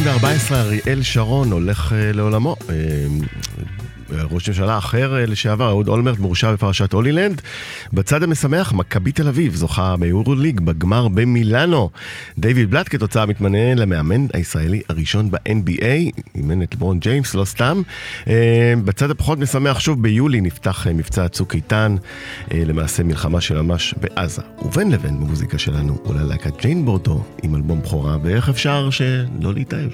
2014 אריאל שרון הולך אה, לעולמו. אה, ראש ממשלה אחר אה, לשעבר, אהוד אולמרט, מורשע בפרשת הולילנד. בצד המשמח, מכבי תל אביב זוכה ביורו ליג בגמר במילאנו. דיוויד בלאט כתוצאה מתמנה למאמן הישראלי הראשון ב-NBA, אימן את לברון ג'יימס, לא סתם. אה, בצד הפחות משמח, שוב ביולי נפתח אה, מבצע צוק איתן, למעשה מלחמה של ממש בעזה. ובין לבין מוזיקה שלנו עולה להקת ג'יין בורדו עם אלבום בכורה, ואיך אפשר שלא להתאהב.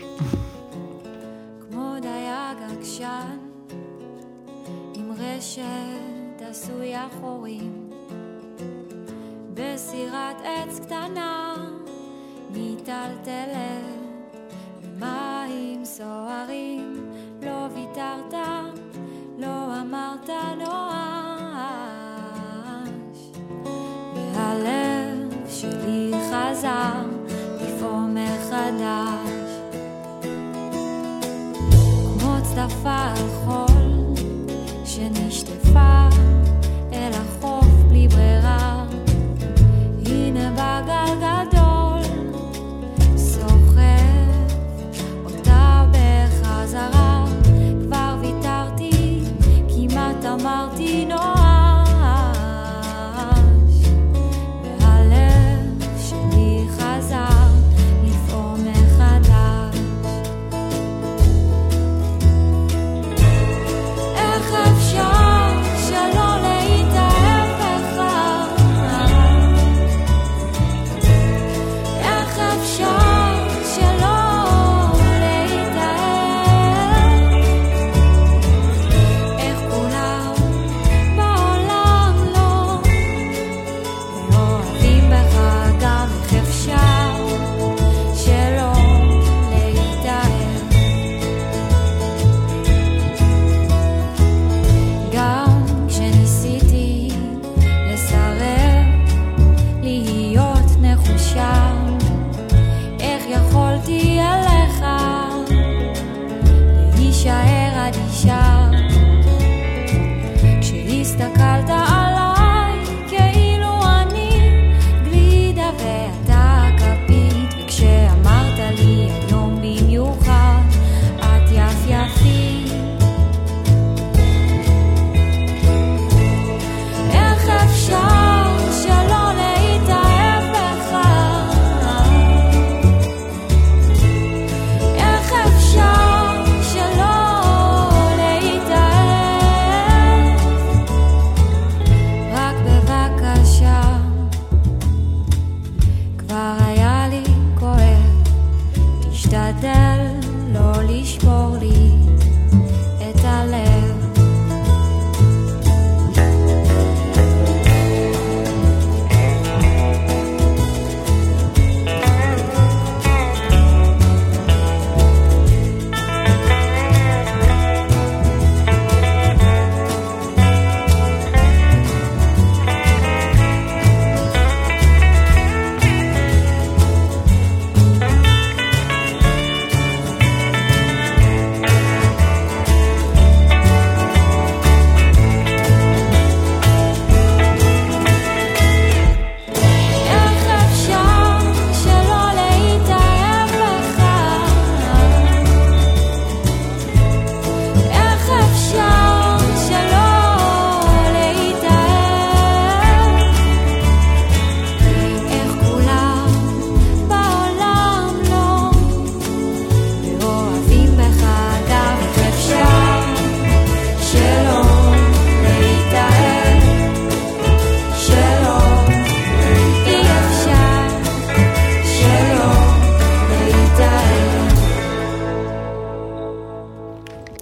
בסירת עץ קטנה מיטלטלת במים סוערים. לא ויתרת, לא אמרת נואש. והלב שלי חזר לפעום מחדש צדפה על חול שנשטפה אל החוף בלי ברירה הנה בגל גדול, סוחב אותה בחזרה. תשתדל לא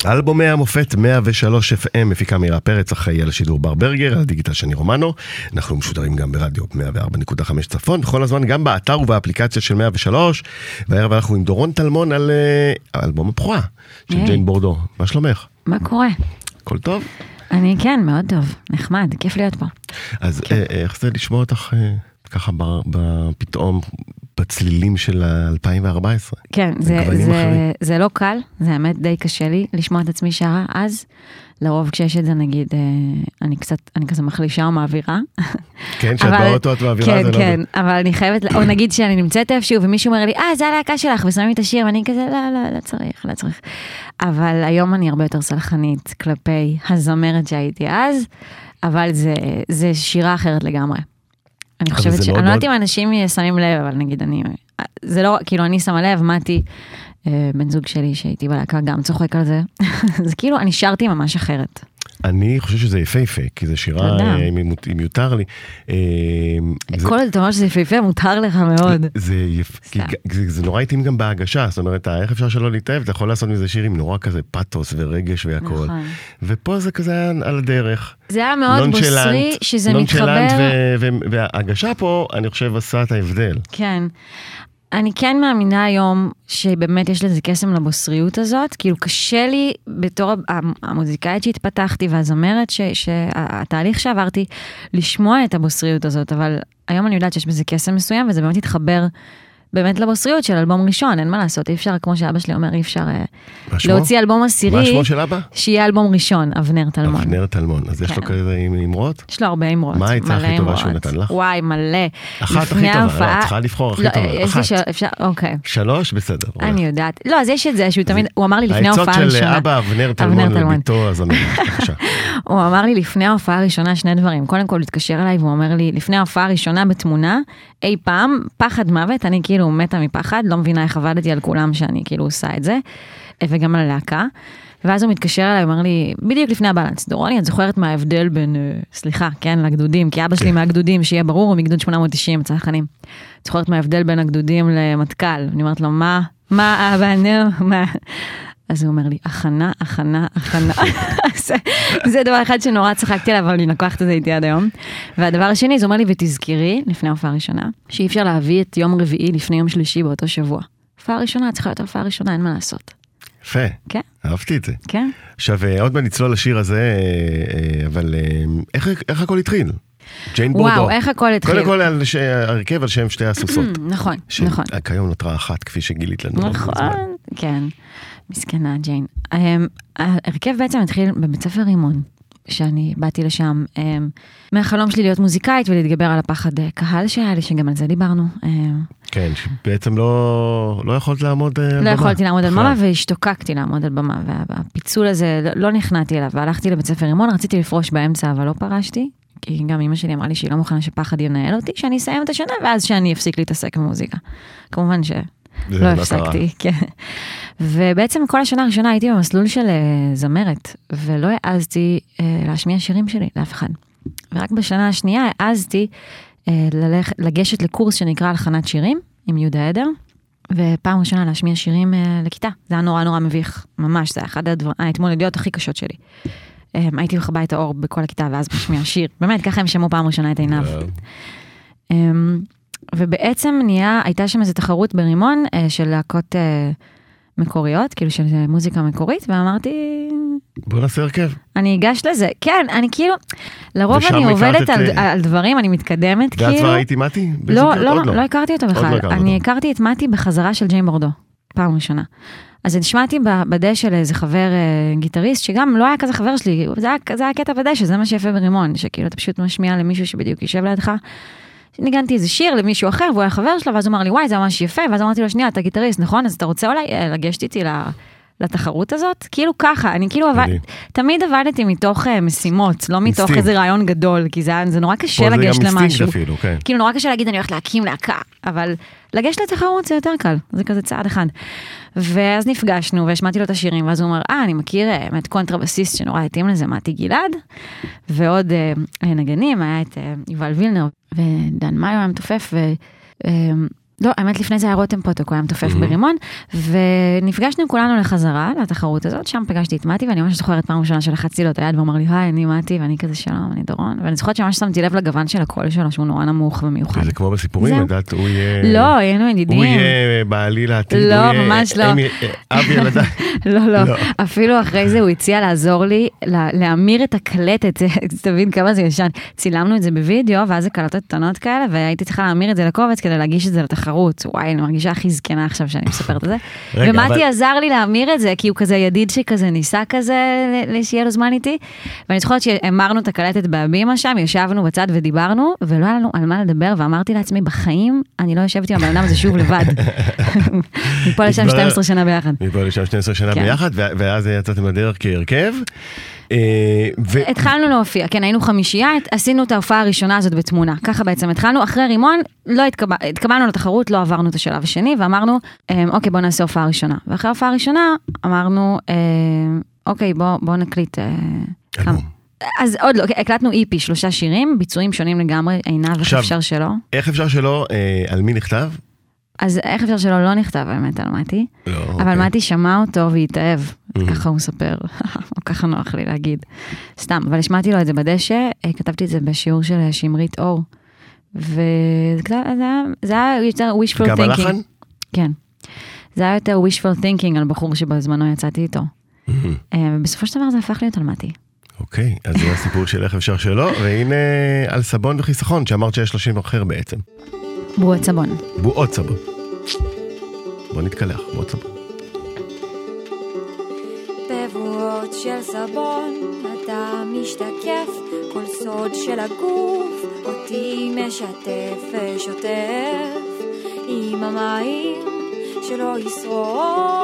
אלבומי המופת 103 FM, מפיקה מירה פרץ, אחראי על השידור בר ברגר, על הדיגיטל שני רומנו. אנחנו משודרים גם ברדיו 104.5 צפון, בכל הזמן גם באתר ובאפליקציה של 103. והערב אנחנו עם דורון טלמון על אה, אלבום הבכורה של. ג'יין בורדו. מה שלומך? מה קורה? הכל טוב? אני כן, מאוד טוב, נחמד, כיף להיות פה. אז אה, איך זה לשמוע אותך אה, ככה פתאום בצלילים של 2014. כן, זה, זה. זה לא קל, זה האמת די קשה לי לשמוע את עצמי שרה אז. לרוב כשיש את זה נגיד, אה, אני קצת, אני כזה מחלישה או מעבירה. כן, שאת אבל- באוטו את מעבירה, כן, זה לא... כן, אבל אני חייבת, או נגיד שאני נמצאת איפשהו ומישהו אומר לי, אה, זה הלהקה שלך, ושמים את השיר, ואני כזה, לא, לא, לא צריך, לא צריך. אבל היום אני הרבה יותר סלחנית כלפי הזמרת שהייתי אז, אבל זה, זה שירה אחרת לגמרי. אני חושבת ש... אני לא יודעת אם אנשים שמים לב, אבל נגיד אני... זה לא, כאילו, אני שמה לב, מתי, אה, בן זוג שלי שהייתי בלהקה, גם צוחק על זה. זה כאילו, אני שרתי ממש אחרת. אני חושב שזה יפהפה, כי זו שירה. אה, אם יותר לי. אה, זה- כל עוד אתה אומר שזה יפהפה, מותר לך מאוד. זה, נורא התאים גם בהגשה, זאת אומרת, איך אפשר שלא להתאהב? אתה יכול לעשות מזה שיר עם נורא כזה פאתוס ורגש והכל. נכון. ופה זה כזה היה על הדרך. זה היה מאוד נונשלנט, בוסרי, שזה נונשלנט מתחבר... ו- וההגשה פה, אני חושב, עשה את ההבדל. כן. אני כן מאמינה היום שבאמת יש לזה קסם לבוסריות הזאת, כאילו קשה לי בתור המ- המוזיקאית שהתפתחתי והזמרת, ש- שהתהליך שעברתי, לשמוע את הבוסריות הזאת, אבל היום אני יודעת שיש בזה קסם מסוים, וזה באמת התחבר באמת לבוסריות של אלבום ראשון, אין מה לעשות, אי אפשר, כמו שאבא שלי אומר, אי אפשר אה, מה? להוציא אלבום מה עשירי, שמו של אבא? שיהיה אלבום ראשון, אבנר טלמון. אבנר טלמון. אז יש לו כן. כזה עם אמרות? יש לו הרבה אמרות. מה העצה הכי טובה. שהוא נתן לך? וואי, מלא. אחת הכי טובה, לא, את צריכה לבחור הכי לא, טובה. אחת. שאלה, אפשר, אוקיי. שלוש, בסדר. אני יודעת. לא, אז יש את זה שהוא תמיד, הוא אמר לי לפני ההופעה העצות של הראשונה. אבא אבנר טלמון. לביתו הזמרת. בבקשה. הוא אמר לי לפני ההופעה הראשונה שני דברים. קודם כל, הוא התקשר אליי והוא אומר לי, לפני ההופעה הראשונה בתמונה, אי פעם, פחד מוות, אני כאילו מתה מפחד, לא מבינה איך עבדתי על כולם שאני כאילו עושה את זה, וגם על הלהקה. ואז הוא מתקשר אליי, אומר לי, בדיוק לפני הבאלנס, דורוני, את זוכרת מה ההבדל בין, אה, סליחה, כן, לגדודים, כי אבא שלי כן. מהגדודים, שיהיה ברור, הוא מגדוד 890 צנחנים. את זוכרת מה ההבדל בין הגדודים למטכ"ל? אני אומרת לו, מה, מה, אבא, נו, מה? אז הוא אומר לי, הכנה, הכנה, הכנה. זה, זה דבר אחד שנורא צחקתי עליו, אבל אני לוקחת את זה איתי עד היום. והדבר השני, זה אומר לי, ותזכרי, לפני ההופעה הראשונה, שאי אפשר להביא את יום רביעי לפני יום שלישי באותו שבוע. הופעה ראשונה צריכה להיות ההופעה הראשונה, אין מה לעשות. יפה, כן, אהבתי את זה. כן. עכשיו, אה, עוד מעט נצלול לשיר הזה, אה, אה, אבל איך, איך הכל התחיל? ג'יין בורדו. וואו, איך הכל התחיל. קודם כל, על ש- ההרכב על שם שתי הסוסות. נכון, נכון. שכיום נותרה אחת, כפי שגילית לנו. לא נכון. כן. מסכנה ג'יין. אמ, ההרכב בעצם התחיל בבית ספר רימון, שאני באתי לשם אמ, מהחלום שלי להיות מוזיקאית ולהתגבר על הפחד אה, קהל שהיה לי, שגם על זה דיברנו. אמ, כן, שבעצם לא, לא יכולת לעמוד אה, על במה. לא יכולתי לעמוד על. במה והשתוקקתי לעמוד על במה, והפיצול הזה, לא- לא נכנעתי אליו, והלכתי לבית ספר רימון, רציתי לפרוש באמצע, אבל לא פרשתי. כי גם אמא שלי אמרה לי שהיא לא מוכנה שפחד ינהל אותי, שאני אסיים את השנה ואז שאני אפסיק להתעסק במוזיקה. כמובן ש... לא קרה. הפסקתי, כן. ובעצם כל השנה הראשונה הייתי במסלול של אה, זמרת, ולא העזתי אה, להשמיע שירים שלי לאף אחד. ורק בשנה השנייה העזתי אה, ללכ... לגשת לקורס שנקרא הלחנת שירים עם יהודה עדר, ופעם ראשונה להשמיע שירים לכיתה. זה היה נורא נורא מביך, ממש, זה היה אחד הדבר- ההתמודדויות הכי קשות שלי. הייתי מכבה את האור בכל הכיתה ואז משמיע שיר. באמת, ככה הם שמעו פעם ראשונה את עיניו. ובעצם נהיה, הייתה שם איזו תחרות ברימון אה, של להקות אה, מקוריות, כאילו של אה, מוזיקה מקורית, ואמרתי, בוא נעשה הרכב. אני אגש לזה. כן, אני כאילו, לרוב אני עובדת את, על, אה, על דברים, אני מתקדמת, ואת כבר כאילו. היית עם מתי? לא, בזוגיות? לא, עוד לא הכרתי אותו בכלל. לא אני אותו. הכרתי את מתי בחזרה של ג'יין בורדו, פעם ראשונה. אז נשמעתי בדשא של איזה חבר אה, גיטריסט, שגם לא היה כזה חבר שלי, זה היה, זה היה קטע בדשא, זה מה שיפה ברימון, שכאילו אתה פשוט משמיע למישהו שבדיוק יושב לידך. ניגנתי איזה שיר למישהו אחר, והוא היה חבר שלו, ואז הוא אמר לי, וואי, זה ממש יפה, ואז אמרתי לו, שנייה, אתה גיטריסט, נכון? אז אתה רוצה אולי אה, לגשת איתי ל- לתחרות הזאת? כאילו ככה, אני כאילו עבד. תמיד עבדתי מתוך אה, משימות, לא מתוך. איזה רעיון גדול, כי זה, זה נורא קשה פה זה לגשת גם אינסטינקט למשהו. אפילו, כן. כאילו נורא קשה להגיד אני הולכת להקים להקה, אבל לגשת לתחרות זה יותר קל, זה כזה צעד אחד. ואז נפגשנו והשמעתי לו את השירים, ואז הוא אמר, אה, אני מכיר אה, באמת קונטרבסיסט שנורא התאים לזה, מתי גלעד, ועוד אה, אה, נגנים, היה את אה, יובל וילנר ודן מאיו היה מתופף, ו... אה, לא, האמת לפני זה היה רותם פוטוק, הוא היה מתופף Mhm. ברימון, ונפגשנו כולנו לחזרה לתחרות הזאת, שם פגשתי את מתי, ואני ממש זוכרת פעם ראשונה שלחצתי לו את היד והוא אמר לי, היי, אני מתי, ואני כזה שלום, אני דורון, ואני זוכרת שממש שמתי לב לגוון של הקול שלו, שהוא נורא נמוך ומיוחד. זה כמו בסיפורים, יודעת, הוא יהיה... לא, היינו ידידים. הוא יהיה בעלי לעתיד. לא, ממש לא. אב ילדיי. לא, לא, לא. אפילו אחרי זה הוא הציע לעזור לי לה- להמיר את הקלטת, תבין כמה זה ישן. צילמנו את זה בווידאו, ואז זה קלטות קטנות כאלה, והייתי צריכה להמיר את זה לקובץ כדי להגיש את זה לתחרות. וואי, אני מרגישה הכי זקנה עכשיו שאני מספרת את זה. רגע, ומתי אבל- עזר לי להמיר את זה, כי הוא כזה ידיד שכזה ניסה כזה, שיהיה לו זמן איתי. ואני זוכרת שהמרנו את הקלטת בהבימה שם, ישבנו בצד ודיברנו, ולא היה לנו על מה לדבר, ואמרתי לעצמי, בחיים אני לא יושבת עם הבן אדם הזה שוב לבד. מפה לשם התברר- 12 שנה ביחד. מפה לשם 12 שנה כן. ביחד, ואז יצאתם לדרך כהרכב. אה, ו- התחלנו להופיע, כן, היינו חמישייה, עשינו את ההופעה הראשונה הזאת בתמונה. ככה בעצם התחלנו, אחרי רימון, לא התקבל, התקבלנו לתחרות, לא עברנו את השלב השני, ואמרנו, "אמ, אוקיי, בוא נעשה הופעה ראשונה. ואחרי ההופעה הראשונה, אמרנו, אמ, אוקיי, בוא, בוא נקליט. אה. אז עוד לא, הקלטנו איפי, שלושה שירים, ביצועים שונים לגמרי, עינב, איך אפשר שלא? איך אפשר שלא, אה, על מי נכתב? אז איך אפשר שלא לא נכתב האמת על מתי, לא. אבל אוקיי. מתי שמע אותו והתאהב. ככה הוא מספר, או ככה נוח לי להגיד. סתם, אבל השמעתי לו את זה בדשא, אה, כתבתי את זה בשיעור של אה, שמרית אור, וזה זה היה- יותר wishful גם thinking. הלחן? כן. זה היה יותר wishful thinking על בחור שבזמנו יצאתי איתו. אה, ובסופו של דבר זה הפך להיות על מתי. אוקיי, אז זה הסיפור של איך אפשר שלא, והנה על סבון וחיסכון, שאמרת שיש לו שם אחר בעצם. בועות סבון. בועות סבון. בוא נתקלח, בועות סבון. בבואות של סבון אתה משתקף, כל סוד של הגוף אותי משתף ושוטף. עם המים שלא ישרוף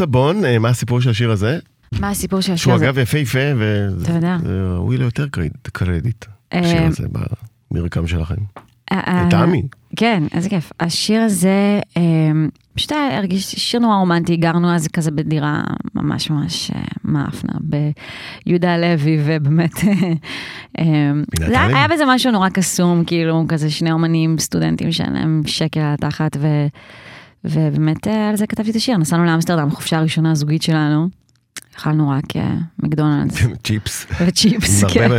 אה, בועות סבון, אה, מה הסיפור של השיר הזה? מה הסיפור של השיר שהוא הזה? אגב יפהפה, אתה יודע. וראוי לו יותר קרדיט- אה, השיר הזה במרקם שלכם. אה, לטעמי. כן, איזה כיף. השיר הזה, אה, פשוט היה הרגיש שיר נורא רומנטי, גרנו אז כזה בדירה ממש ממש אה, מאפנה, ביהודה הלוי, ובאמת, אה, אה, זה הלוי? היה בזה משהו נורא קסום, כאילו, כזה שני אומנים, סטודנטים שאין להם שקל על התחת, ו... ובאמת אה, על זה כתבתי את השיר, נסענו לאמסטרדם, חופשה הראשונה הזוגית שלנו, אכלנו רק אה, מקדונלדס צ'יפס. וצ'יפס, כן.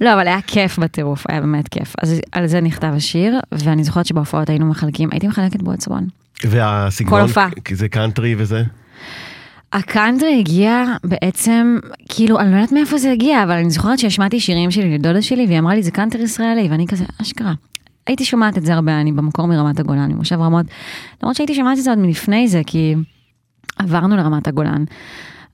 לא, אבל היה כיף בטירוף, היה באמת כיף. אז על זה נכתב השיר, ואני זוכרת שבהופעות היינו מחלקים, הייתי מחלקת בועצבון. והסגנון, זה קאנטרי וזה? הקאנטרי הגיע בעצם, כאילו, אני לא יודעת מאיפה זה הגיע, אבל אני זוכרת שהשמעתי שירים שלי לדודה שלי, והיא אמרה לי, זה קאנטרי ישראלי, ואני כזה, אשכרה. הייתי שומעת את זה הרבה, אני במקור מרמת הגולן, ממושב רמות. למרות שהייתי שומעת את זה עוד מלפני זה, כי עברנו לרמת הגולן.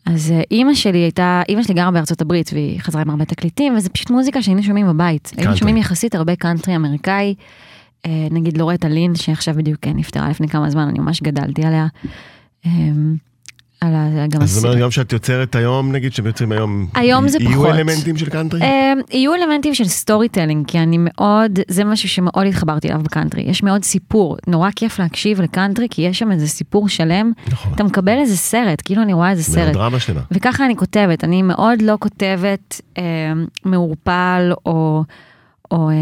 אז אה, אימא שלי הייתה, אימא שלי גרה בארצות הברית, והיא חזרה עם הרבה תקליטים, וזה פשוט מוזיקה שהיינו שומעים בבית. היינו קאנטרי. שומעים יחסית הרבה קאנטרי אמריקאי. אה, נגיד לורטה לין, שעכשיו בדיוק אה, נפטרה לפני כמה זמן, אני ממש גדלתי עליה. על ה... גם אז זאת אומרת, גם שאת יוצרת היום, נגיד, שיוצרים היום, היום זה יהיו פחות. אלמנטים של קאנטרי? יהיו אלמנטים של storytelling, כי אני מאוד, זה משהו שמאוד התחברתי אליו בקאנטרי. יש מאוד סיפור, נורא כיף להקשיב לקאנטרי, כי יש שם איזה סיפור שלם, נכון. אתה מקבל איזה סרט, כאילו אני רואה איזה סרט. דרמה שלמה. וככה אני כותבת, אני מאוד לא כותבת אה, מעורפל או, או אה,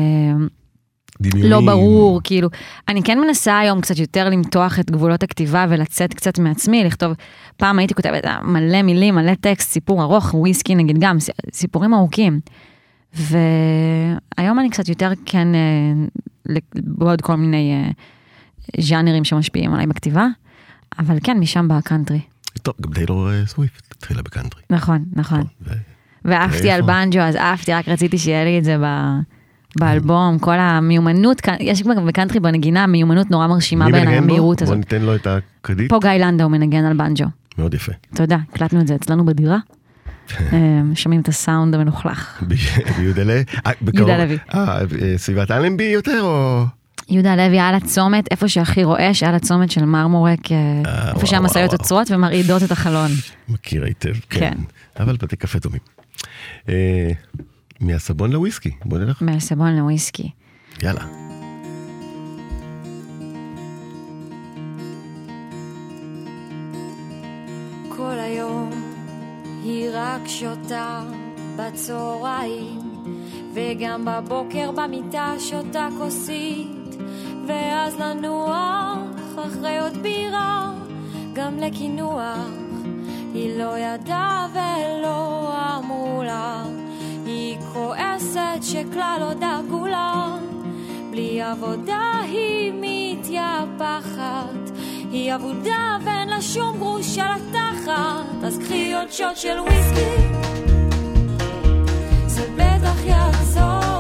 דמיונים. לא ברור, כאילו, אני כן מנסה היום קצת יותר למתוח את גבולות הכתיבה ולצאת קצת מעצמי, לכתוב, פעם הייתי כותבת מלא מילים, מלא טקסט, סיפור ארוך, וויסקי נגיד גם, סיפורים ארוכים. והיום אני קצת יותר כן, אה, בעוד כל מיני אה, ז'אנרים שמשפיעים עליי בכתיבה, אבל כן, משם בא הקאנטרי. טוב, גם טיילור אה, סוויפט התחילה בקאנטרי. נכון, נכון. ועפתי על? בנג'ו, אז עפתי, רק רציתי שיהיה לי את זה ב... באלבום, כל המיומנות, יש כבר בקאנטרי בנגינה מיומנות נורא מרשימה בו? המהירות בוא הזאת. ניתן לו את הקרדיט. פה גיא לנדאו מנגן על בנג'ו. מאוד יפה. תודה, הקלטנו את זה אצלנו בדירה. אה, שומעים את הסאונד המלוכלך. ביהודה לוי. אה, בקרוב- יהודה לוי. אה, אה, סביבת אלנבי יותר או... יהודה לוי על הצומת, איפה שהכי רועש, על הצומת של מרמורק, איפה שהמשאיות. עוצרות ומרעידות את החלון. מכיר היטב, כן. כן. אבל בתי קפה דומים. מהסבון לוויסקי, בוא נלך. מהסבון לוויסקי. יאללה. כל היום היא רק שותה בצהריים וגם בבוקר במיטה שותה כוסית ואז לנוח אחרי עוד בירה גם לקינוח היא לא ידעה ולא אמרו לה היא כועסת שכלל לא דאגו לה בלי עבודה היא מתייפחת היא אבודה ואין לה שום גרוש על התחת אז קחי עוד שוט של וויסקי זה בטח יעזור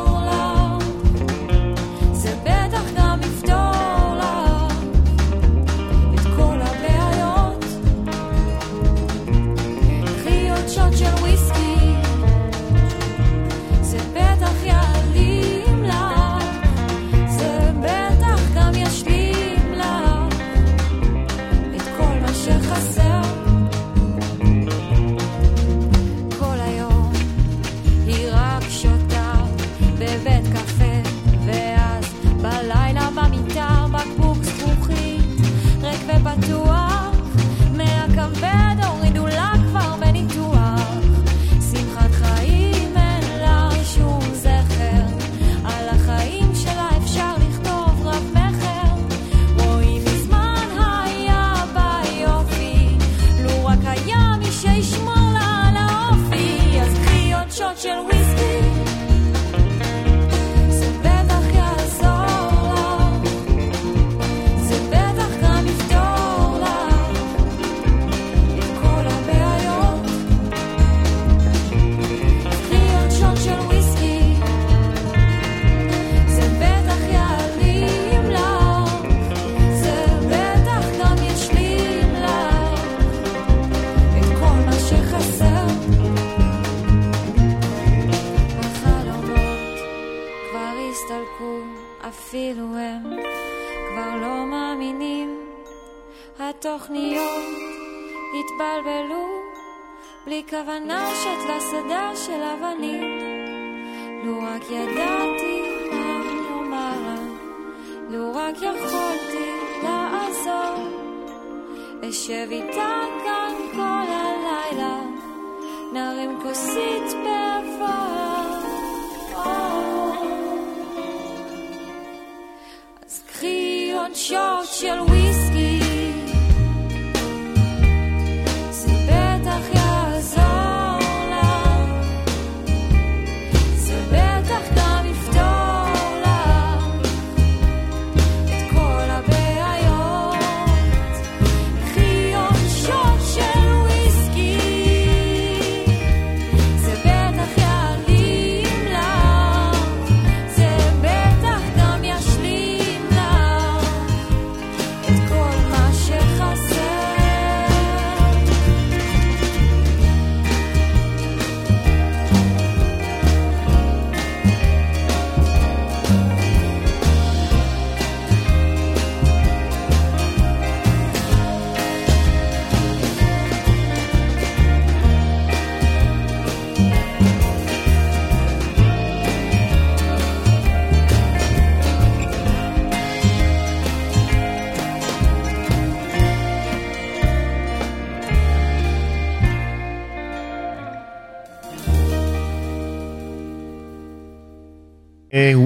קחי עוד שוט של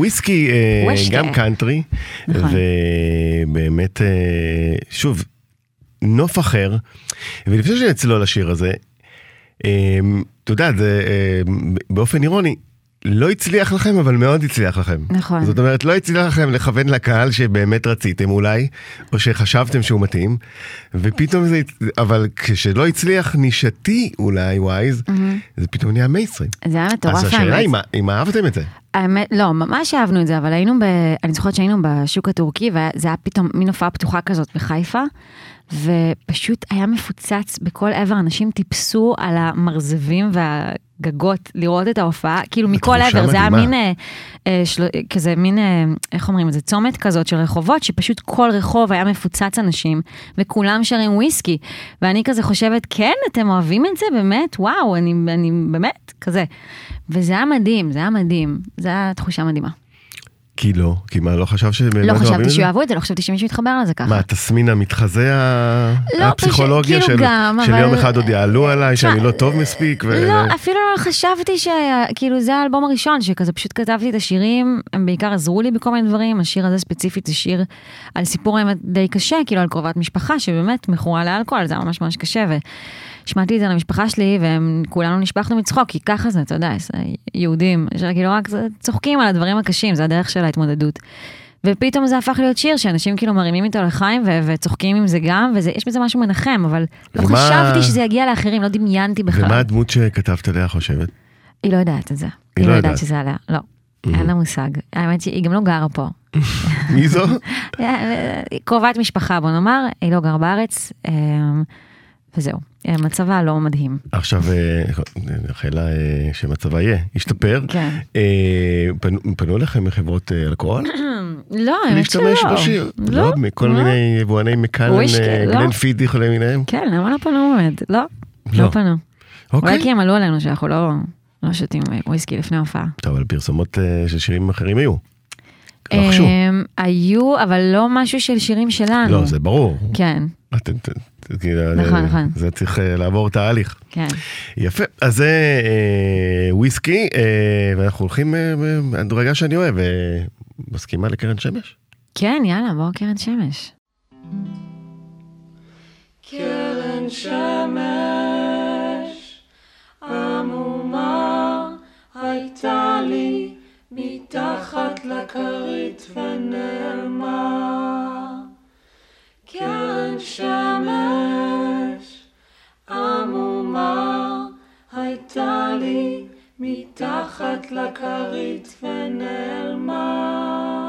וויסקי, אה, וויסקי. גם קאנטרי, נכון. ובאמת, אה, שוב, נוף אחר. ולפני שנצלול לשיר הזה, אה, אתה יודע, באופן אירוני, לא הצליח לכם, אבל מאוד הצליח לכם. נכון. זאת אומרת, לא הצליח לכם לכוון לקהל שבאמת רציתם אולי, או שחשבתם שהוא מתאים, ופתאום זה, אבל כשלא הצליח נישתי אולי, wise, זה פתאום נהיה מייסטרים. זה היה מטורף אז השאלה האמת. אם, אם אהבתם את זה. האמת, לא, ממש אהבנו את זה, אבל היינו ב... אני זוכרת שהיינו בשוק הטורקי, וזה היה פתאום מין הופעה פתוחה כזאת בחיפה, ופשוט היה מפוצץ בכל עבר, אנשים טיפסו על המרזבים והגגות לראות את ההופעה, כאילו מכל עבר, זה היה. מין, אה, אה, של... כזה מין, אה, איך אומרים את זה, צומת כזאת של רחובות, שפשוט כל רחוב היה מפוצץ אנשים, וכולם שרים וויסקי. ואני כזה חושבת, כן, אתם אוהבים את זה באמת? וואו, אני, אני באמת, כזה. וזה היה מדהים, זה היה מדהים, זו הייתה תחושה מדהימה. כי לא, כי מה, לא חשב שבאמת לא אוהבים חשבתי את זה? שיאהבו את זה, לא חשבתי שמישהו יתחבר לזה ככה. מה, התסמין המתחזה לא, הפסיכולוגיה פשוט, של כאילו גם, של אבל- יום אחד עוד יעלו עליי, שאני לא טוב מספיק? ו- לא, אפילו לא חשבתי שכאילו זה האלבום הראשון, שכזה פשוט כתבתי את השירים, הם בעיקר עזרו לי בכל מיני דברים, השיר הזה ספציפית זה שיר על סיפור האמת די קשה, כאילו על קרובת משפחה, שבאמת מכורה לאלכוהול, זה היה ממש ממש קשה, והשמעתי את זה למשפחה שלי, והם כולנו נשפכנו מצחוק, כי ככה זה, אתה יודע, יהודים, שכאילו רק צוחקים על הדברים הקשים, זה הדרך של ההתמודדות. ופתאום זה הפך להיות שיר שאנשים כאילו מרימים איתו לחיים ו- וצוחקים עם זה גם, ויש בזה משהו מנחם, אבל לא ומה- חשבתי שזה יגיע לאחרים, לא דמיינתי בכלל. ומה הדמות שכתבת עליה חושבת? היא לא יודעת את זה. היא היא לא לא יודעת. יודעת שזה עליה, לא. אין לה מושג. האמת שהיא גם לא גרה פה. מי זו? היא קרובת משפחה, בוא נאמר, היא לא גרה בארץ, אה, וזהו. אה, מצבה לא מדהים. עכשיו, אה, נאחל לה אה, שמצבה יהיה, ישתפר. כן. אה, פנו- אליכם מחברות אה, אלכוהול? לא, האמת שלא. להשתמש בשיר? לא. מכל לא. מיני יבואני מקלן, אה, לא. גלן פידיך למיניהם? כן, למה לא פנו באמת? לא. לא. לא פנו. אולי כי הם עלו עלינו שאנחנו לא לא שותים וויסקי לפני הופעה. טוב, אבל פרסומות אה, של שירים אחרים היו. רכשו. היו, אבל לא משהו של שירים שלנו. לא, זה ברור. כן, כאילו, נכון, זה- נכון. זה צריך אה, לעבור תהליך. כן. יפה, אז זה אה, וויסקי, אה, ואנחנו הולכים אה, במדרגה שאני אוהב, אה, מסכימה לקרן שמש? כן, יאללה, בואו קרן שמש. קרן שמש עמומה הייתה לי מתחת לכרית ונעלמה. קרן שמש עמומה הייתה לי מתחת לכרית ונעלמה.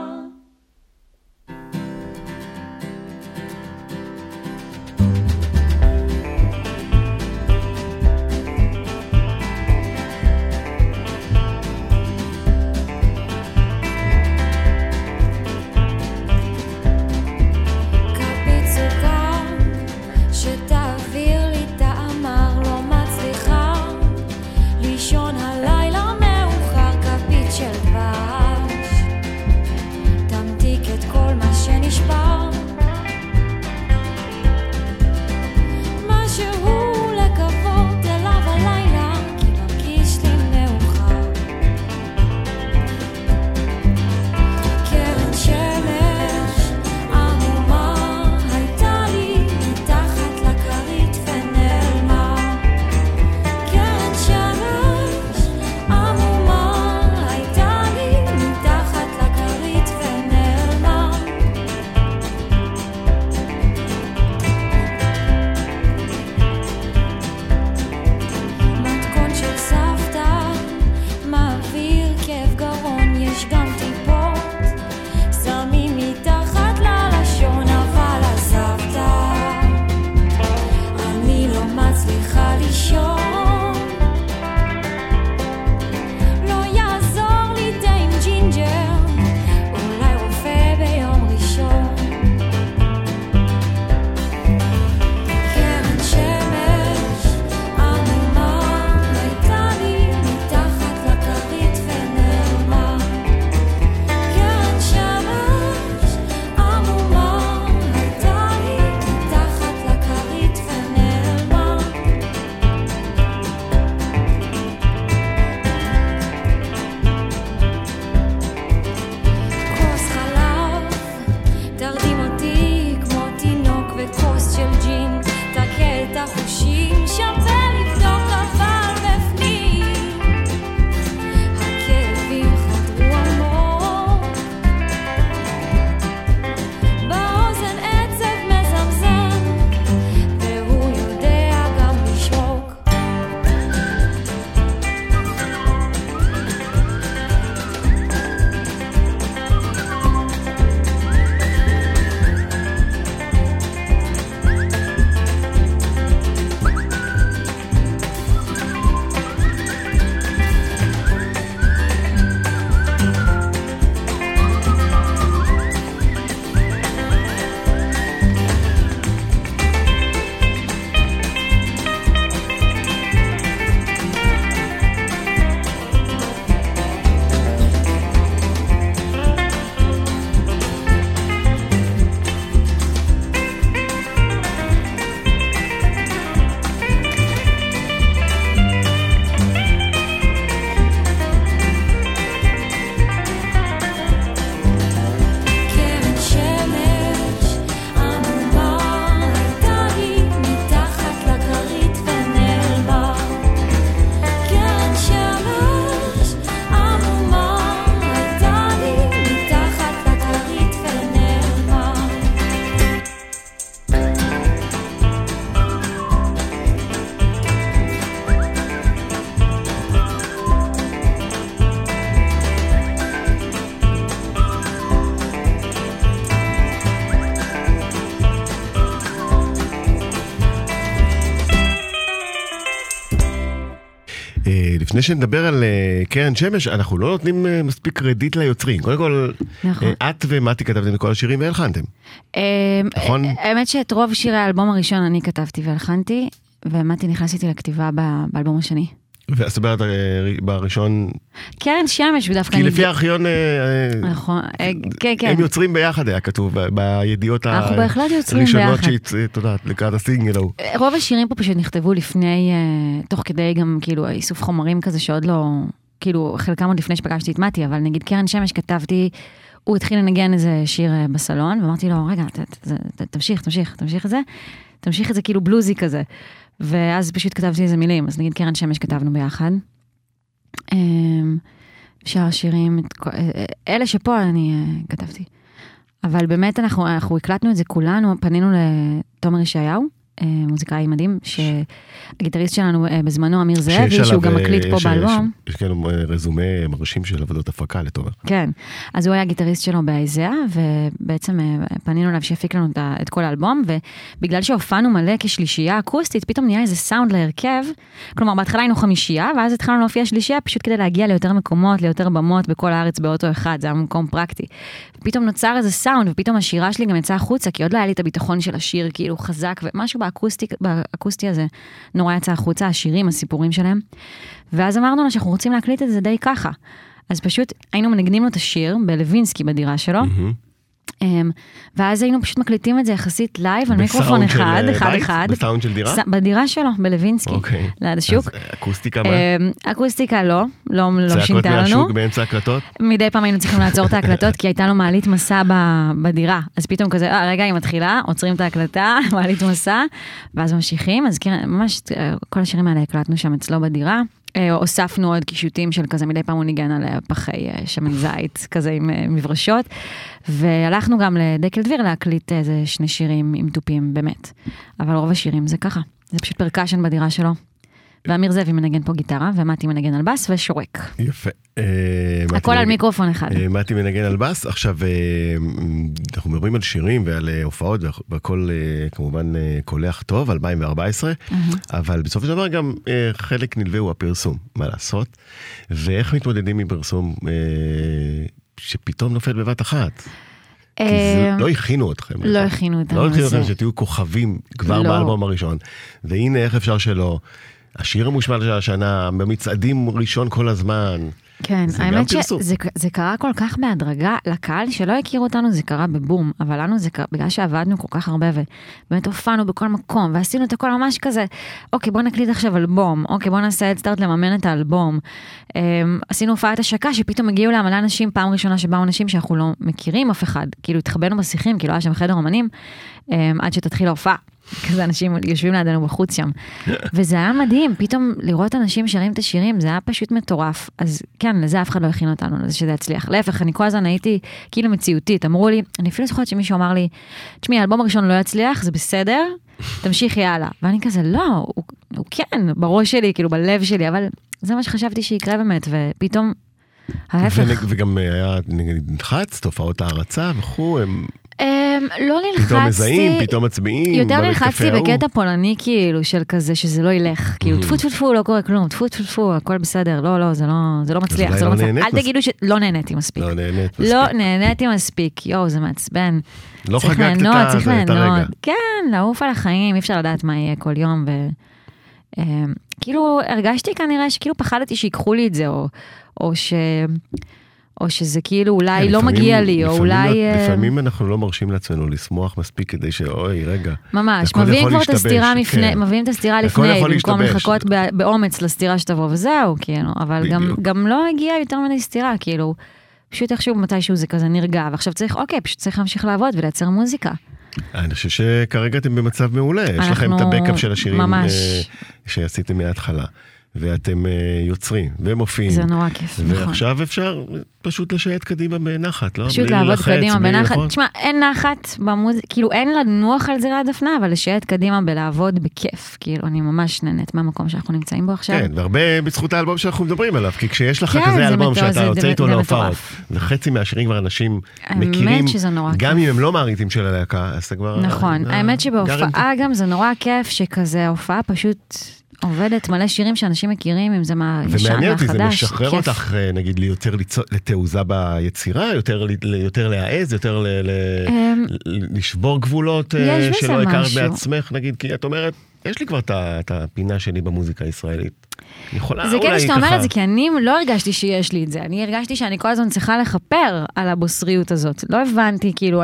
שנדבר על אה, קרן שמש, אנחנו לא נותנים אה, מספיק קרדיט ליוצרים. קודם כל, נכון. אה, את ומתי כתבתם את כל השירים והלחנתם. אמ, נכון. האמת שאת רוב שירי האלבום הראשון אני כתבתי והלחנתי, ומתי נכנס איתי לכתיבה באלבום השני. ואת אומרת, אה, בראשון, קרן שמש, ודווקא כי אני... לפי הארכיון, אה, אה, נכון, כן, כן. הם יוצרים ביחד, היה כתוב בידיעות הראשונות ביחד. שאת יודעת, לקראת הסינגל ההוא. רוב השירים פה פשוט נכתבו לפני, תוך כדי גם כאילו איסוף חומרים כזה שעוד לא, כאילו חלקם עוד לפני שפגשתי את מתי, אבל נגיד קרן שמש כתבתי, הוא התחיל לנגן איזה שיר בסלון, ואמרתי לו, רגע, תמשיך, תמשיך, תמשיך את זה, תמשיך את זה כאילו בלוזי כזה. ואז פשוט כתבתי איזה מילים, אז נגיד קרן שמש כתבנו ביחד. אמ, שאר השירים, אה, אה, אלה שפה אני אה, כתבתי. אבל באמת אנחנו, אנחנו הקלטנו את זה כולנו, פנינו לתומר ישעיהו, מוזיקאי מדהים, שהגיטריסט שלנו אה, בזמנו, אמיר זאבי, שהוא גם אה, מקליט פה יש- באלבום. יש כאלה אה, רזומה מרשים של עבודות הפקה לתומר. כן, אז הוא היה גיטריסט שלו באיזאה, ובעצם אה, פנינו אליו שיפיק לנו את כל האלבום, ובגלל שהופענו מלא כשלישייה אקוסטית, פתאום נהיה איזה סאונד להרכב. כלומר, בהתחלה היינו חמישייה, ואז התחלנו להופיע שלישייה, פשוט כדי להגיע ליותר מקומות, ליותר במות בכל הארץ באותו אחד, זה היה מקום פרקטי. פתאום נוצר איזה סאונד, ופתאום השירה שלי גם יצאה החוצה, כי עוד לא היה לי את הביטחון של השיר, כאילו חזק, ומשהו באקוסטי, באקוסטי הזה נורא יצא החוצה, השירים, הסיפורים שלהם. ואז אמרנו לו שאנחנו רוצים להקליט את זה די ככה. אז פשוט היינו מנגנים לו את השיר בלווינסקי בדירה שלו, מהמם. אמ, ואז היינו פשוט מקליטים את זה יחסית לייב על מיקרופון אחד, אה, אחד בית? אחד. בסאונד של דירה? בדירה שלו, בלווינסקי, אוקיי. ליד השוק. אז, אקוסטיקה, מה? אמ, אקוסטיקה לא, לא, לא צעקות שינתה לנו. מהשוק באמצע הקלטות? מדי פעם היינו צריכים לעצור את ההקלטות, כי הייתה לו מעלית מסע בדירה. אז פתאום כזה, אה, רגע, היא מתחילה, עוצרים את ההקלטה, מעלית מסע, ואז ממשיכים. אז כן, ממש, אה, כל השירים האלה הקלטנו שם אצלו בדירה. אה, הוספנו עוד קישוטים של כזה, מדי פעם הוא ניגן על פחי אה, שמן זית, כזה עם אה, מברשות. והלכנו גם לדקל דביר להקליט איזה שני שירים עם תופים, באמת. אבל רוב השירים זה ככה, זה פשוט פרקשן בדירה שלו. ואמיר זאבי מנגן פה גיטרה, ומתי מנגן על בס ושורק. יפה. אה, הכל על מיקרופון אחד. אה, מתי מנגן על בס. עכשיו, אה, אנחנו מדברים על שירים ועל הופעות, והכל כמובן קולח טוב, 2014, אבל בסופו של דבר גם חלק נלווה הוא הפרסום, מה לעשות? ואיך מתמודדים עם פרסום שפתאום נופל בבת אחת? כי לא הכינו אתכם. לא לזה. הכינו אותנו לא הכינו. אתכם שתהיו כוכבים כבר לא. באלבום הראשון. והנה, איך אפשר שלא? השיר המושמע של השנה, במצעדים ראשון כל הזמן. כן, האמת. שזה זה קרה כל כך בהדרגה, לקהל שלא הכירו אותנו זה קרה בבום, אבל לנו זה קרה, בגלל שעבדנו כל כך הרבה ובאמת הופענו בכל מקום ועשינו את הכל ממש כזה, אוקיי בוא נקליט עכשיו אלבום, אוקיי בוא נעשה הדסטארט לממן את האלבום. אמ, עשינו הופעת השקה שפתאום הגיעו לה מלא אנשים, פעם ראשונה שבאו אנשים שאנחנו לא מכירים אף אחד, כאילו התחבאנו בשיחים, כאילו היה שם חדר אמנים, אמ, עד שתתחיל ההופעה. כזה אנשים יושבים לידינו בחוץ שם. וזה היה מדהים, פתאום לראות אנשים שרים את השירים, זה היה פשוט מטורף. אז כן, לזה אף אחד לא הכין אותנו, לזה שזה יצליח. להפך, אני כל הזמן הייתי כאילו מציאותית. אמרו לי, אני אפילו זוכרת שמישהו אמר לי, תשמעי, האלבום הראשון לא יצליח, זה בסדר, תמשיכי הלאה. ואני כזה, לא, הוא, הוא כן, בראש שלי, כאילו בלב שלי, אבל זה מה שחשבתי שיקרה באמת, ופתאום, ההפך. וגם אה, היה נלחץ, תופעות הערצה וכו', הם לא נלחצתי. פתאום מזהים, פתאום מצביעים. יותר נלחצתי. בקטע פולני כאילו של כזה שזה לא ילך כאילו טפו טפו טפו לא קורה כלום טפו טפו טפו הכל בסדר לא לא זה לא זה לא מצליח זה לא לא מצליח אל תגידו שלא נהניתי מספיק לא נהנית מספיק. לא נהניתי מספיק יואו זה מעצבן. לא חגגת את ליהנות, ה- צריך הרגע. ליהנות כן לעוף על החיים אי אפשר לדעת מה יהיה כל יום. אמ, כאילו הרגשתי כנראה שכאילו פחדתי שיקחו לי את זה או ש... או שזה כאילו אולי כן, לא לפעמים- מגיע לי, או לפעמים אולי... לא- אה, לפעמים אנחנו לא מרשים לעצמנו לשמוח מספיק כדי שאוי, רגע. ממש, מביאים כבר את הסתירה לפני, כן. מביאים את הסתירה לפני, במקום. לחכות באומץ לסתירה שתבוא, וזהו, כאילו, אבל גם. גם לא הגיע יותר מדי סתירה, כאילו, פשוט איכשהו מתישהו זה כזה נרגע, ועכשיו צריך, אוקיי, פשוט צריך להמשיך לעבוד ולייצר מוזיקה. אני חושב שכרגע אתם במצב מעולה. יש לכם את אנחנו- הבקאפ של השירים ממש. אה, שעשיתם מההתחלה. ואתם אה, יוצרים ומופיעים. זה נורא כיף, נכון. ועכשיו אפשר פשוט לשייט קדימה בנחת, לא? פשוט לעבוד להילחץ, קדימה בנחת. נכון? תשמע, אין נחת במוזיקה, כאילו אין לנוח על זרי הדפנה, אבל לשייט קדימה בלעבוד בכיף. כאילו, אני ממש נהנית מהמקום שאנחנו נמצאים בו עכשיו. כן, והרבה בזכות האלבום שאנחנו מדברים עליו, כי כשיש לך כן, כזה זה אלבום שאתה זה- יוצא איתו להופעות. וחצי מהשירים כבר אנשים מכירים, שזה נורא גם. אם הם לא מעריצים של הלהקה, אז אתה כבר... נכון, אה, האמת שבהופעה גם זה נורא כיף שכזה ההופעה פשוט עובדת מלא שירים שאנשים מכירים, אם זה מהישן ומעניין אותי, והחדש. זה משחרר כיף. אותך, אה, נגיד, לי יותר ליצור- לתעוזה ביצירה, יותר להעז, יותר ל- ל- אמ, לשבור גבולות אה, שלא הכרת. בעצמך, נגיד, כי את אומרת, יש לי כבר את הפינה שלי במוזיקה הישראלית. יכולה זה כאילו שאתה אומר את זה, כי אני לא הרגשתי שיש לי את זה, אני הרגשתי שאני כל הזמן צריכה לכפר על הבוסריות הזאת. לא הבנתי, כאילו,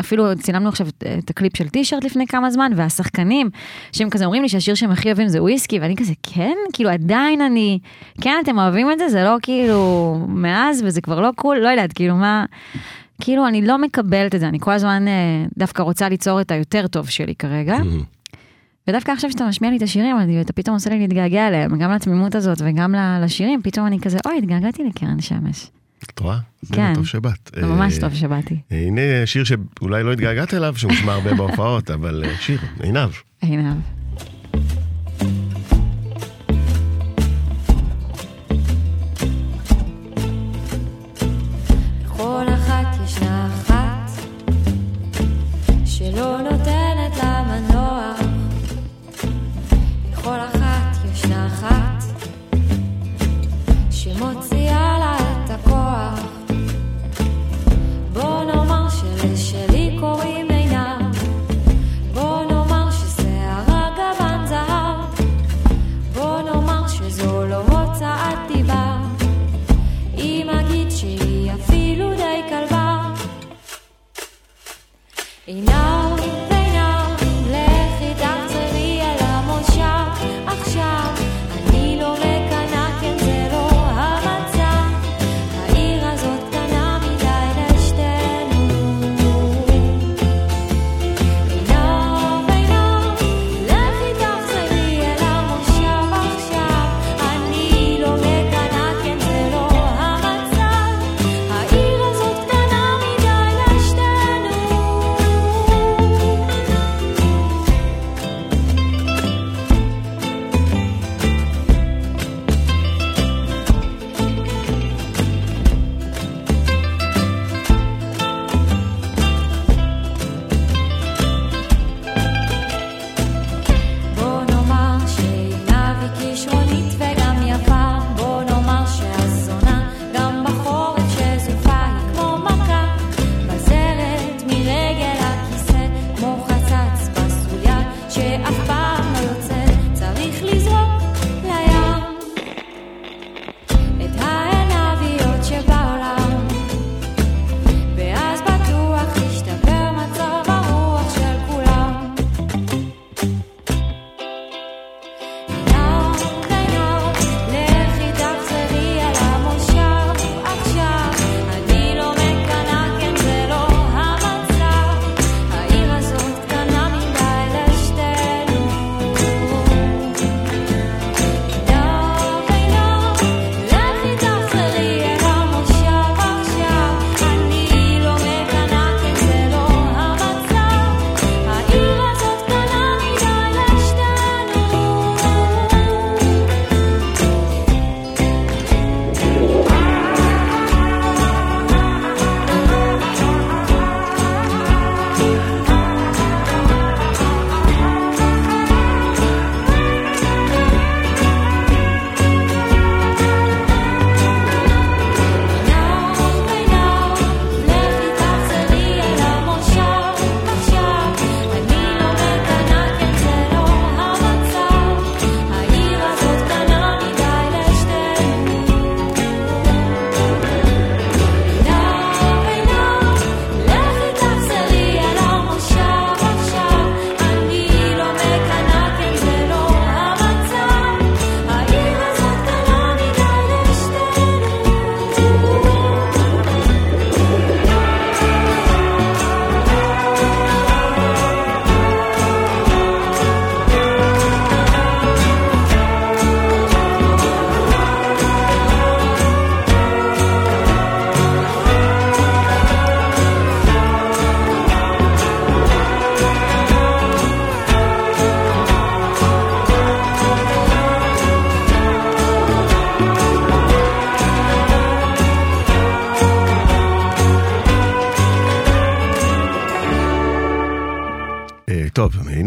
אפילו צילמנו עכשיו את- את הקליפ של טישרט לפני כמה זמן, והשחקנים, שהם כזה אומרים לי שהשיר שהם הכי אוהבים זה וויסקי, ואני כזה, כן? כאילו, עדיין אני, כן, אתם אוהבים את זה? זה לא כאילו מאז, וזה כבר לא cool, לא יודעת, כאילו, מה... כאילו, אני לא מקבלת את זה, אני כל הזמן אה, דווקא רוצה ליצור את היותר טוב שלי כרגע. מהמ. ודווקא עכשיו שאתה משמיע לי את השירים, אני- אתה פתאום עושה לי להתגעגע אליהם, גם לתמימות הזאת וגם לשירים, פתאום אני כזה, אוי, התגעגעתי לקרן שמש. את רואה? כן. טוב שבאת. ממש אה, טוב שבאתי. הנה שיר שאולי לא התגעגעת אליו, שמושמע הרבה בהופעות, אבל אה, שיר, עינב. עינב.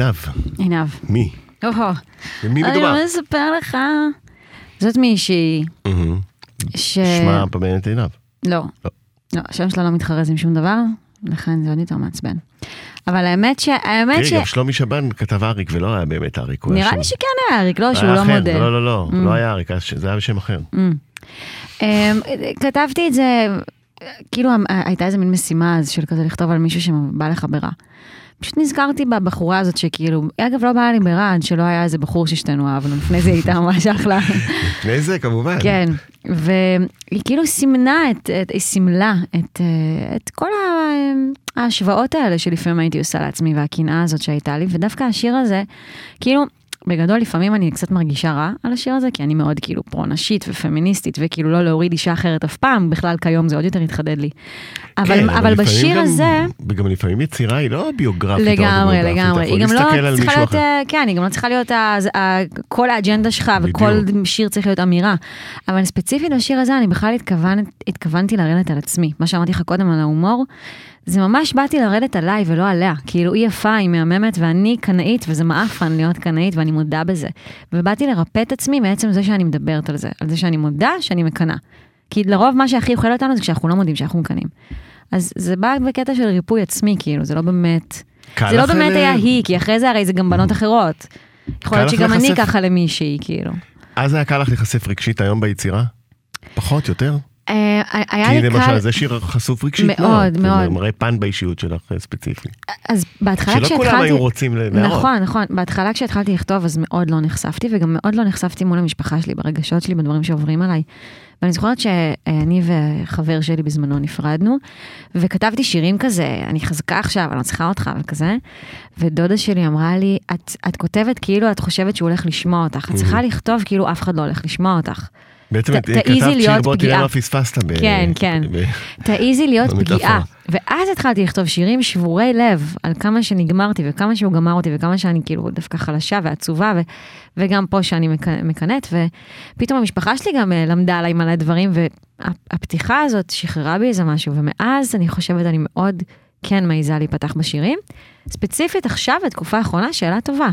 עינב, עינב. מי? אוהו. במי אני מדובר? רוצה לספר לך. זאת מישהי. ש... שמה באמת עינב. לא. לא. לא, השם שלה לא מתחרז עם שום דבר, לכן זה עוד יותר מעצבן. אבל האמת ש... האמת ש... תראי, גם שלומי שבן כתב אריק ולא היה באמת אריק. נראה לי שכן היה אריק, לא, שהוא לא מודה. לא, לא, לא, Mm. לא היה אריק, זה היה בשם אחר. אמ, כתבתי את זה, כאילו הייתה איזה מין משימה אז של כזה לכתוב על מישהו שבא לך ברע. פשוט נזכרתי בבחורה הזאת שכאילו, אגב לא באה לי ברע עד שלא היה איזה בחור ששתינו אהבנו, לפני זה הייתה ממש אחלה. לפני זה כמובן. כן, והיא כאילו סימנה את, את היא סימלה את, אה, את כל ה- ההשוואות האלה שלפעמים הייתי עושה לעצמי והקנאה הזאת שהייתה לי, ודווקא השיר הזה, כאילו, בגדול לפעמים אני קצת מרגישה רע על השיר הזה, כי אני מאוד כאילו פרו-נשית ופמיניסטית, וכאילו לא להוריד אישה אחרת אף פעם, בכלל כיום זה עוד יותר התחדד לי. אבל, כן, אבל לפעמים בשיר גם- הזה... וגם לפעמים יצירה היא לא ביוגרפית. לגמרי, לגמרי. היא גם לא צריכה להיות, אחר. אה, כן, היא גם לא צריכה להיות, ה- ה- כל האג'נדה שלך וכל בדיוק. שיר צריך להיות אמירה. אבל ספציפית בשיר הזה, אני בכלל התכוונת, התכוונתי לרדת על עצמי. מה שאמרתי לך קודם על ההומור, זה ממש באתי לרדת עליי ולא עליה. כאילו, היא יפה, היא מהממת, ואני קנאית, וזה מעפן להיות קנאית, ואני מודה בזה. ובאתי לרפא את עצמי מעצם זה שאני מדברת על זה, על זה שאני מודה שאני מקנאה. כי לרוב מה שהכי אוכל אותנו זה כשאנחנו לא מודים שאנחנו מקנאים. אז זה בא בקטע של ריפוי עצמי, כאילו, זה לא באמת... זה לא באמת ל- היה היא, כי אחרי זה הרי זה גם בנות אחרות. יכול להיות שגם אני? ככה למישהי, כאילו. אז היה קל לך להיחשף רגשית היום ביצירה? פחות, יותר? אה, היה כי לי למשל קל, זה שיר חשוף רגשית מאוד, זה מאוד. מראה פן באישיות שלך אה, ספציפי. אז בהתחלה שלא כולם כשהתחלתי... היו רוצים ל- להראות. נכון, נכון. בהתחלה כשהתחלתי לכתוב אז מאוד לא נחשפתי, וגם מאוד לא נחשפתי מול המשפחה שלי, ברגשות שלי, בדברים שעוברים עליי. ואני זוכרת שאני וחבר שלי בזמנו נפרדנו, וכתבתי שירים כזה, אני חזקה עכשיו, אני לא צריכה אותך וכזה, ודודה שלי אמרה לי, את, את כותבת כאילו את חושבת שהוא הולך לשמוע אותך, את צריכה לכתוב כאילו אף אחד לא הולך לשמוע אותך. בעצם את- כתבת שיר בוא תראה. מה פספסת. כן, כן. תעיזי להיות. פגיעה. ואז התחלתי לכתוב שירים שבורי לב, על כמה שנגמרתי וכמה שהוא גמר אותי וכמה שאני כאילו דווקא חלשה ועצובה, ו, וגם פה שאני מק- מקנאת, ופתאום המשפחה שלי גם אה, למדה עליי מלא דברים, והפתיחה הזאת שחררה בי איזה משהו, ומאז אני חושבת אני מאוד כן מעיזה להיפתח בשירים. ספציפית עכשיו, בתקופה האחרונה, שאלה טובה.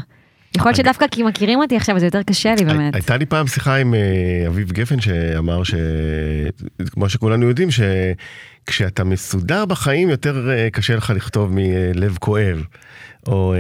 יכול להיות שדווקא כי מכירים אותי עכשיו, זה יותר קשה לי באמת. הייתה לי פעם שיחה עם אה, אביב גפן שאמר ש... כמו שכולנו יודעים, שכשאתה מסודר בחיים יותר אה, קשה לך לכתוב מלב כואב. או אה,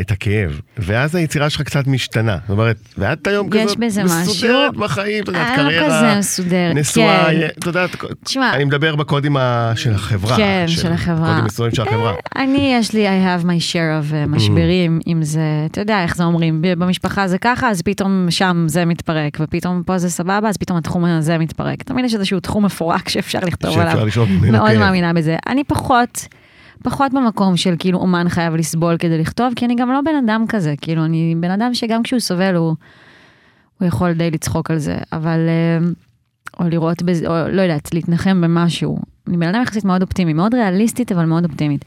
את הכאב, ואז היצירה שלך קצת משתנה, זאת אומרת, ואת היום כזאת מסודרת משהו. בחיים, אתה יודעת, אני לא קריירה, כזה מסודרת, נשואה, כן. אה, אתה יודעת, תשמע, אני מדבר בקודים ה- של החברה, כן, של החברה. קודים מסוימים של החברה. אני, יש לי, I have my share of אה, משברים, אם זה, אתה יודע איך זה אומרים, במשפחה זה ככה, אז פתאום שם זה מתפרק, ופתאום פה זה סבבה, אז פתאום התחום הזה מתפרק. תמיד יש איזשהו תחום מפורק שאפשר לכתוב שאפשר עליו. לשאול ממנו מאוד. מאמינה בזה. אני פחות, פחות במקום של כאילו אומן חייב לסבול כדי לכתוב, כי אני גם לא בן אדם כזה, כאילו אני בן אדם שגם כשהוא סובל הוא, הוא יכול די לצחוק על זה, אבל, אה, או לראות בזה, או לא יודעת, להתנחם במשהו. אני בן אדם יחסית מאוד אופטימי, מאוד ריאליסטית, אבל מאוד אופטימית.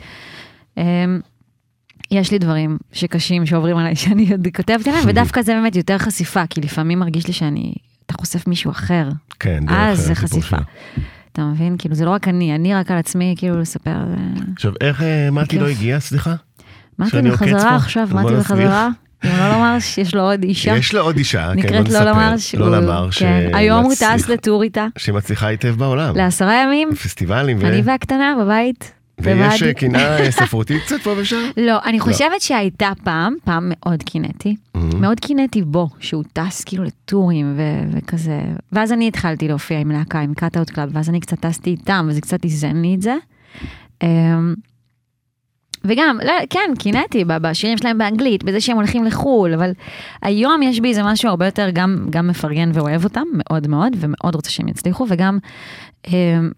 אה, יש לי דברים שקשים שעוברים עליי, שאני עוד כותבת עליהם, ודווקא זה באמת יותר חשיפה, כי לפעמים מרגיש לי שאני, אתה חושף מישהו אחר, כן, דרך אז זה חשיפה. שלה. אתה מבין? כאילו, זה לא רק אני, אני רק על עצמי, כאילו, לספר. אה, עכשיו, איך אה, מתי. לא הגיע, סליחה? מתי? בחזרה עכשיו, מתי נסביר. בחזרה. אם לא לומר שיש לו עוד אישה. יש לו עוד אישה, כן, נקראת. לא לומר שהוא... לא לומר, כן. היום הוא טס לטור איתה, שמצליחה היטב בעולם. לעשרה ימים, פסטיבלים, אני והקטנה בבית. ויש. אה, קנאה אה, ספרותית קצת פה ושם. לא, אני חושבת שהייתה פעם, פעם מאוד קינאתי. מהמם. מאוד קינאתי בו, שהוא טס כאילו לטורים ו- וכזה. ואז אני התחלתי להופיע עם להקה, עם Cut Out Club, ואז אני קצת טסתי איתם, וזה קצת איזן לי את זה. אמ, וגם, לא, כן, קינאתי בשירים שלהם באנגלית, בזה שהם הולכים לחו"ל, אבל היום יש בי איזה משהו הרבה יותר גם, גם מפרגן ואוהב אותם, מאוד מאוד, ומאוד רוצה שהם יצליחו, וגם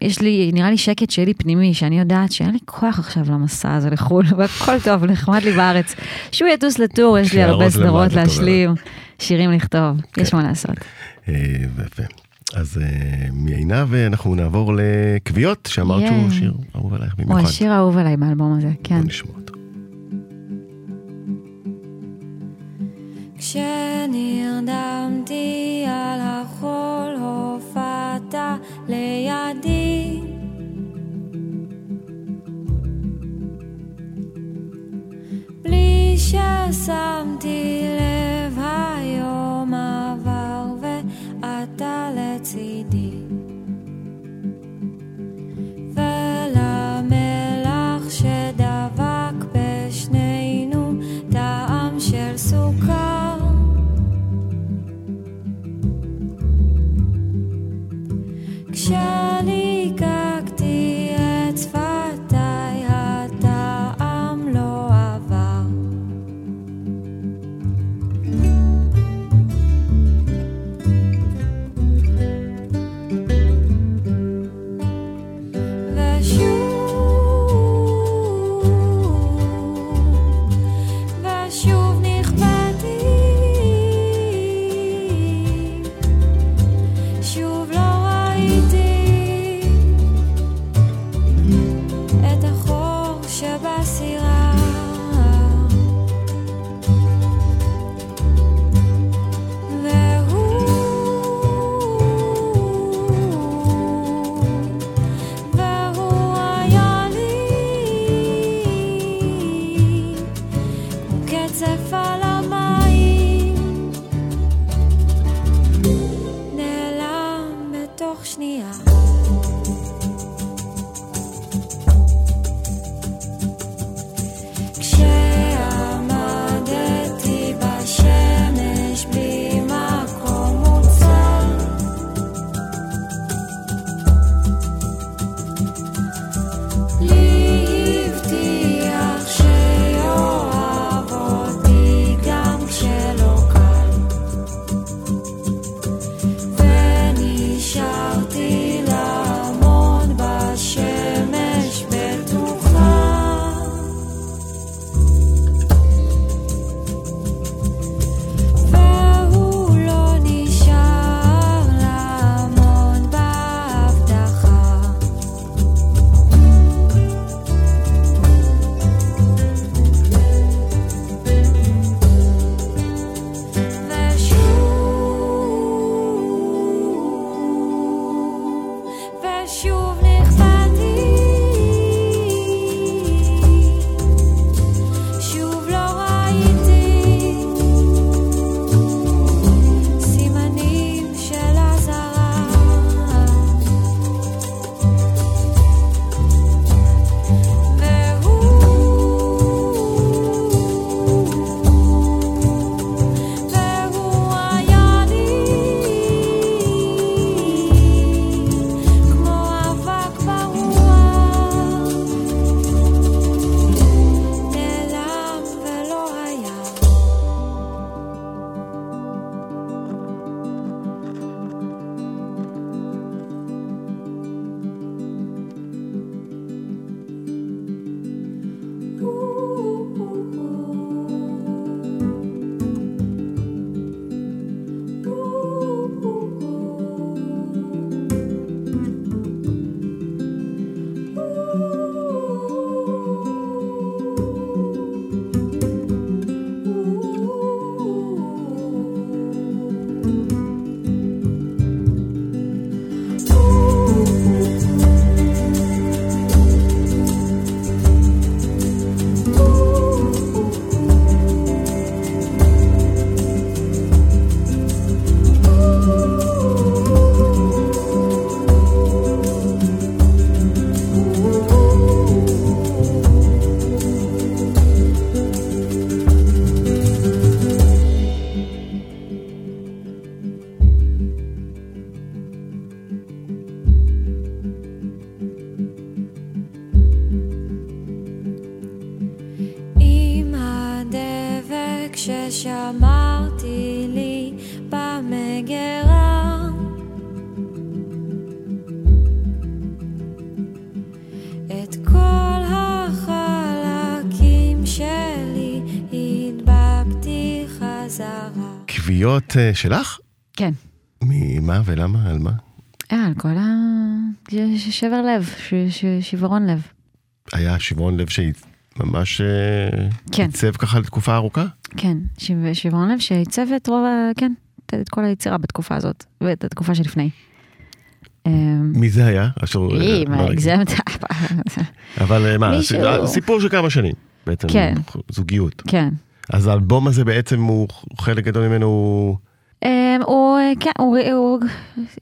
יש לי, נראה לי שקט שלי פנימי, שאני יודעת שאין לי כוח עכשיו למסע הזה לחו"ל, והכל טוב, נחמד לי בארץ. שהוא ייסע ל tour, יש לי הרבה סדרות. להשלים, שירים לכתוב, יש מה לעשות. אה, ויפה. אז אה, מעינב אנחנו נעבור לקביעות, שאמרת שהוא. שיר אהוב עלייך הוא במיוחד. השיר האהוב עליי באלבום הזה, כן. בוא נשמע אותו. כשנרדמתי על החול הופעת לידי. בלי ששמתי לב היום כוויות אה, שלך? כן. ממה ולמה? על מה? אה, על כל ה... שבר לב, ש- ש- שברון לב. היה שברון לב שממש אה, כן. עיצב ככה לתקופה ארוכה? כן, ש- שברון לב שעיצב את רוב ה... כן, את- כל היצירה בתקופה הזאת, ואת התקופה שלפני. אמ, מי זה היה? היא, מה. הגזמת? אבל מה, סיפור של כמה שנים בעצם, כן. זוגיות. כן, אז האלבום הזה בעצם הוא חלק גדול ממנו הוא אה, הוא, כן, הוא, הוא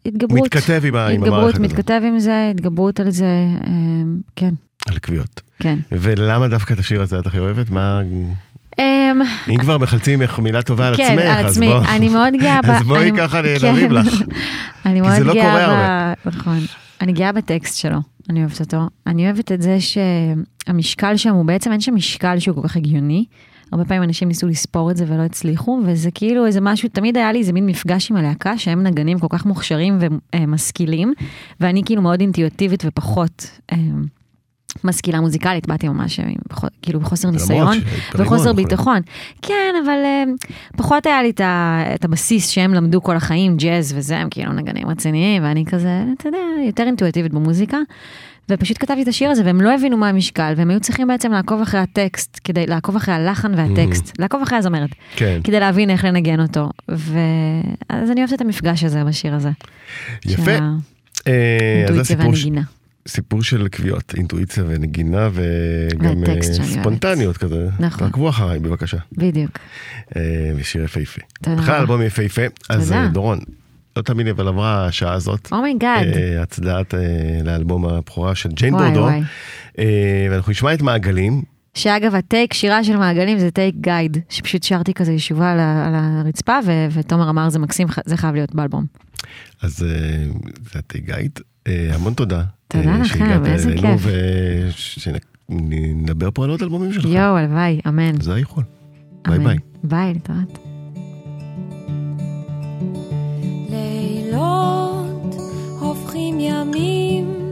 התגברות. מתכתב עם עם המערכת הזאת. מתכתב עם זה, התגברות על זה, אה, כן, על קביעות. כן. ולמה דווקא את השיר הזה את הכי אוהבת? מה... אה, אם כבר מחלצים מילה טובה על כן, עצמך, על אז עצמי. אני מאוד גאה ב... אז בואי ככה כן. נריב לך. אני כי מאוד זה לא גאה קורה ב... נכון. אני גאה בטקסט שלו, אני אוהבת אותו. אני אוהבת את זה שהמשקל שם הוא בעצם אין שם משקל שהוא כל כך הגיוני. הרבה פעמים אנשים ניסו לספור את זה ולא הצליחו, וזה כאילו איזה משהו, תמיד היה לי איזה מין מפגש עם הלהקה, שהם נגנים כל כך מוכשרים ומשכילים, ואני כאילו מאוד אינטואיטיבית ופחות אה, משכילה מוזיקלית, באתי ממש עם פחות- כאילו בחוסר ניסיון. וחוסר ביטחון. כן, אבל אה, פחות היה לי את, ה, את הבסיס שהם למדו כל החיים, ג'אז וזה, הם כאילו נגנים רציניים, ואני כזה, אתה יודע, יותר אינטואיטיבית במוזיקה. ופשוט כתבתי את השיר הזה, והם לא הבינו מה המשקל, והם היו צריכים בעצם לעקוב אחרי הטקסט, כדי לעקוב אחרי הלחן והטקסט, לעקוב אחרי הזמרת, כן, כדי להבין איך לנגן אותו. ואז אני אוהבת את המפגש הזה בשיר הזה. יפה. אה, אז הסיפור ש-. סיפור של קביעות, אינטואיציה ונגינה וגם אה. ספונטניות כזה. נכון. תעקבו אחריי בבקשה. בדיוק. אה, ושיר יפהפה. תודה בכלל רבה. אלבום יפהפה. אז דורון, לא תמיד אבל עברה השעה הזאת. oh my god. אה, הצדעת אה, לאלבום הבכורה של ג'יין בורדו. אה, ואנחנו נשמע את מעגלים. שאגב, ה take, שירה של מעגלים זה take guide, שפשוט שרתי כזה ישובה על, על הרצפה, ו- ותומר אמר זה מקסים, זה חייב להיות באלבום. אז זה התגייט. אה, המון תודה. תודה לכם, איזה כיף. ושנדבר פה על עוד אלבומים שלך. יואו, הלוואי, אמן. זה האיחול. ביי. ביי. ביי, להתראות. ימים, ימים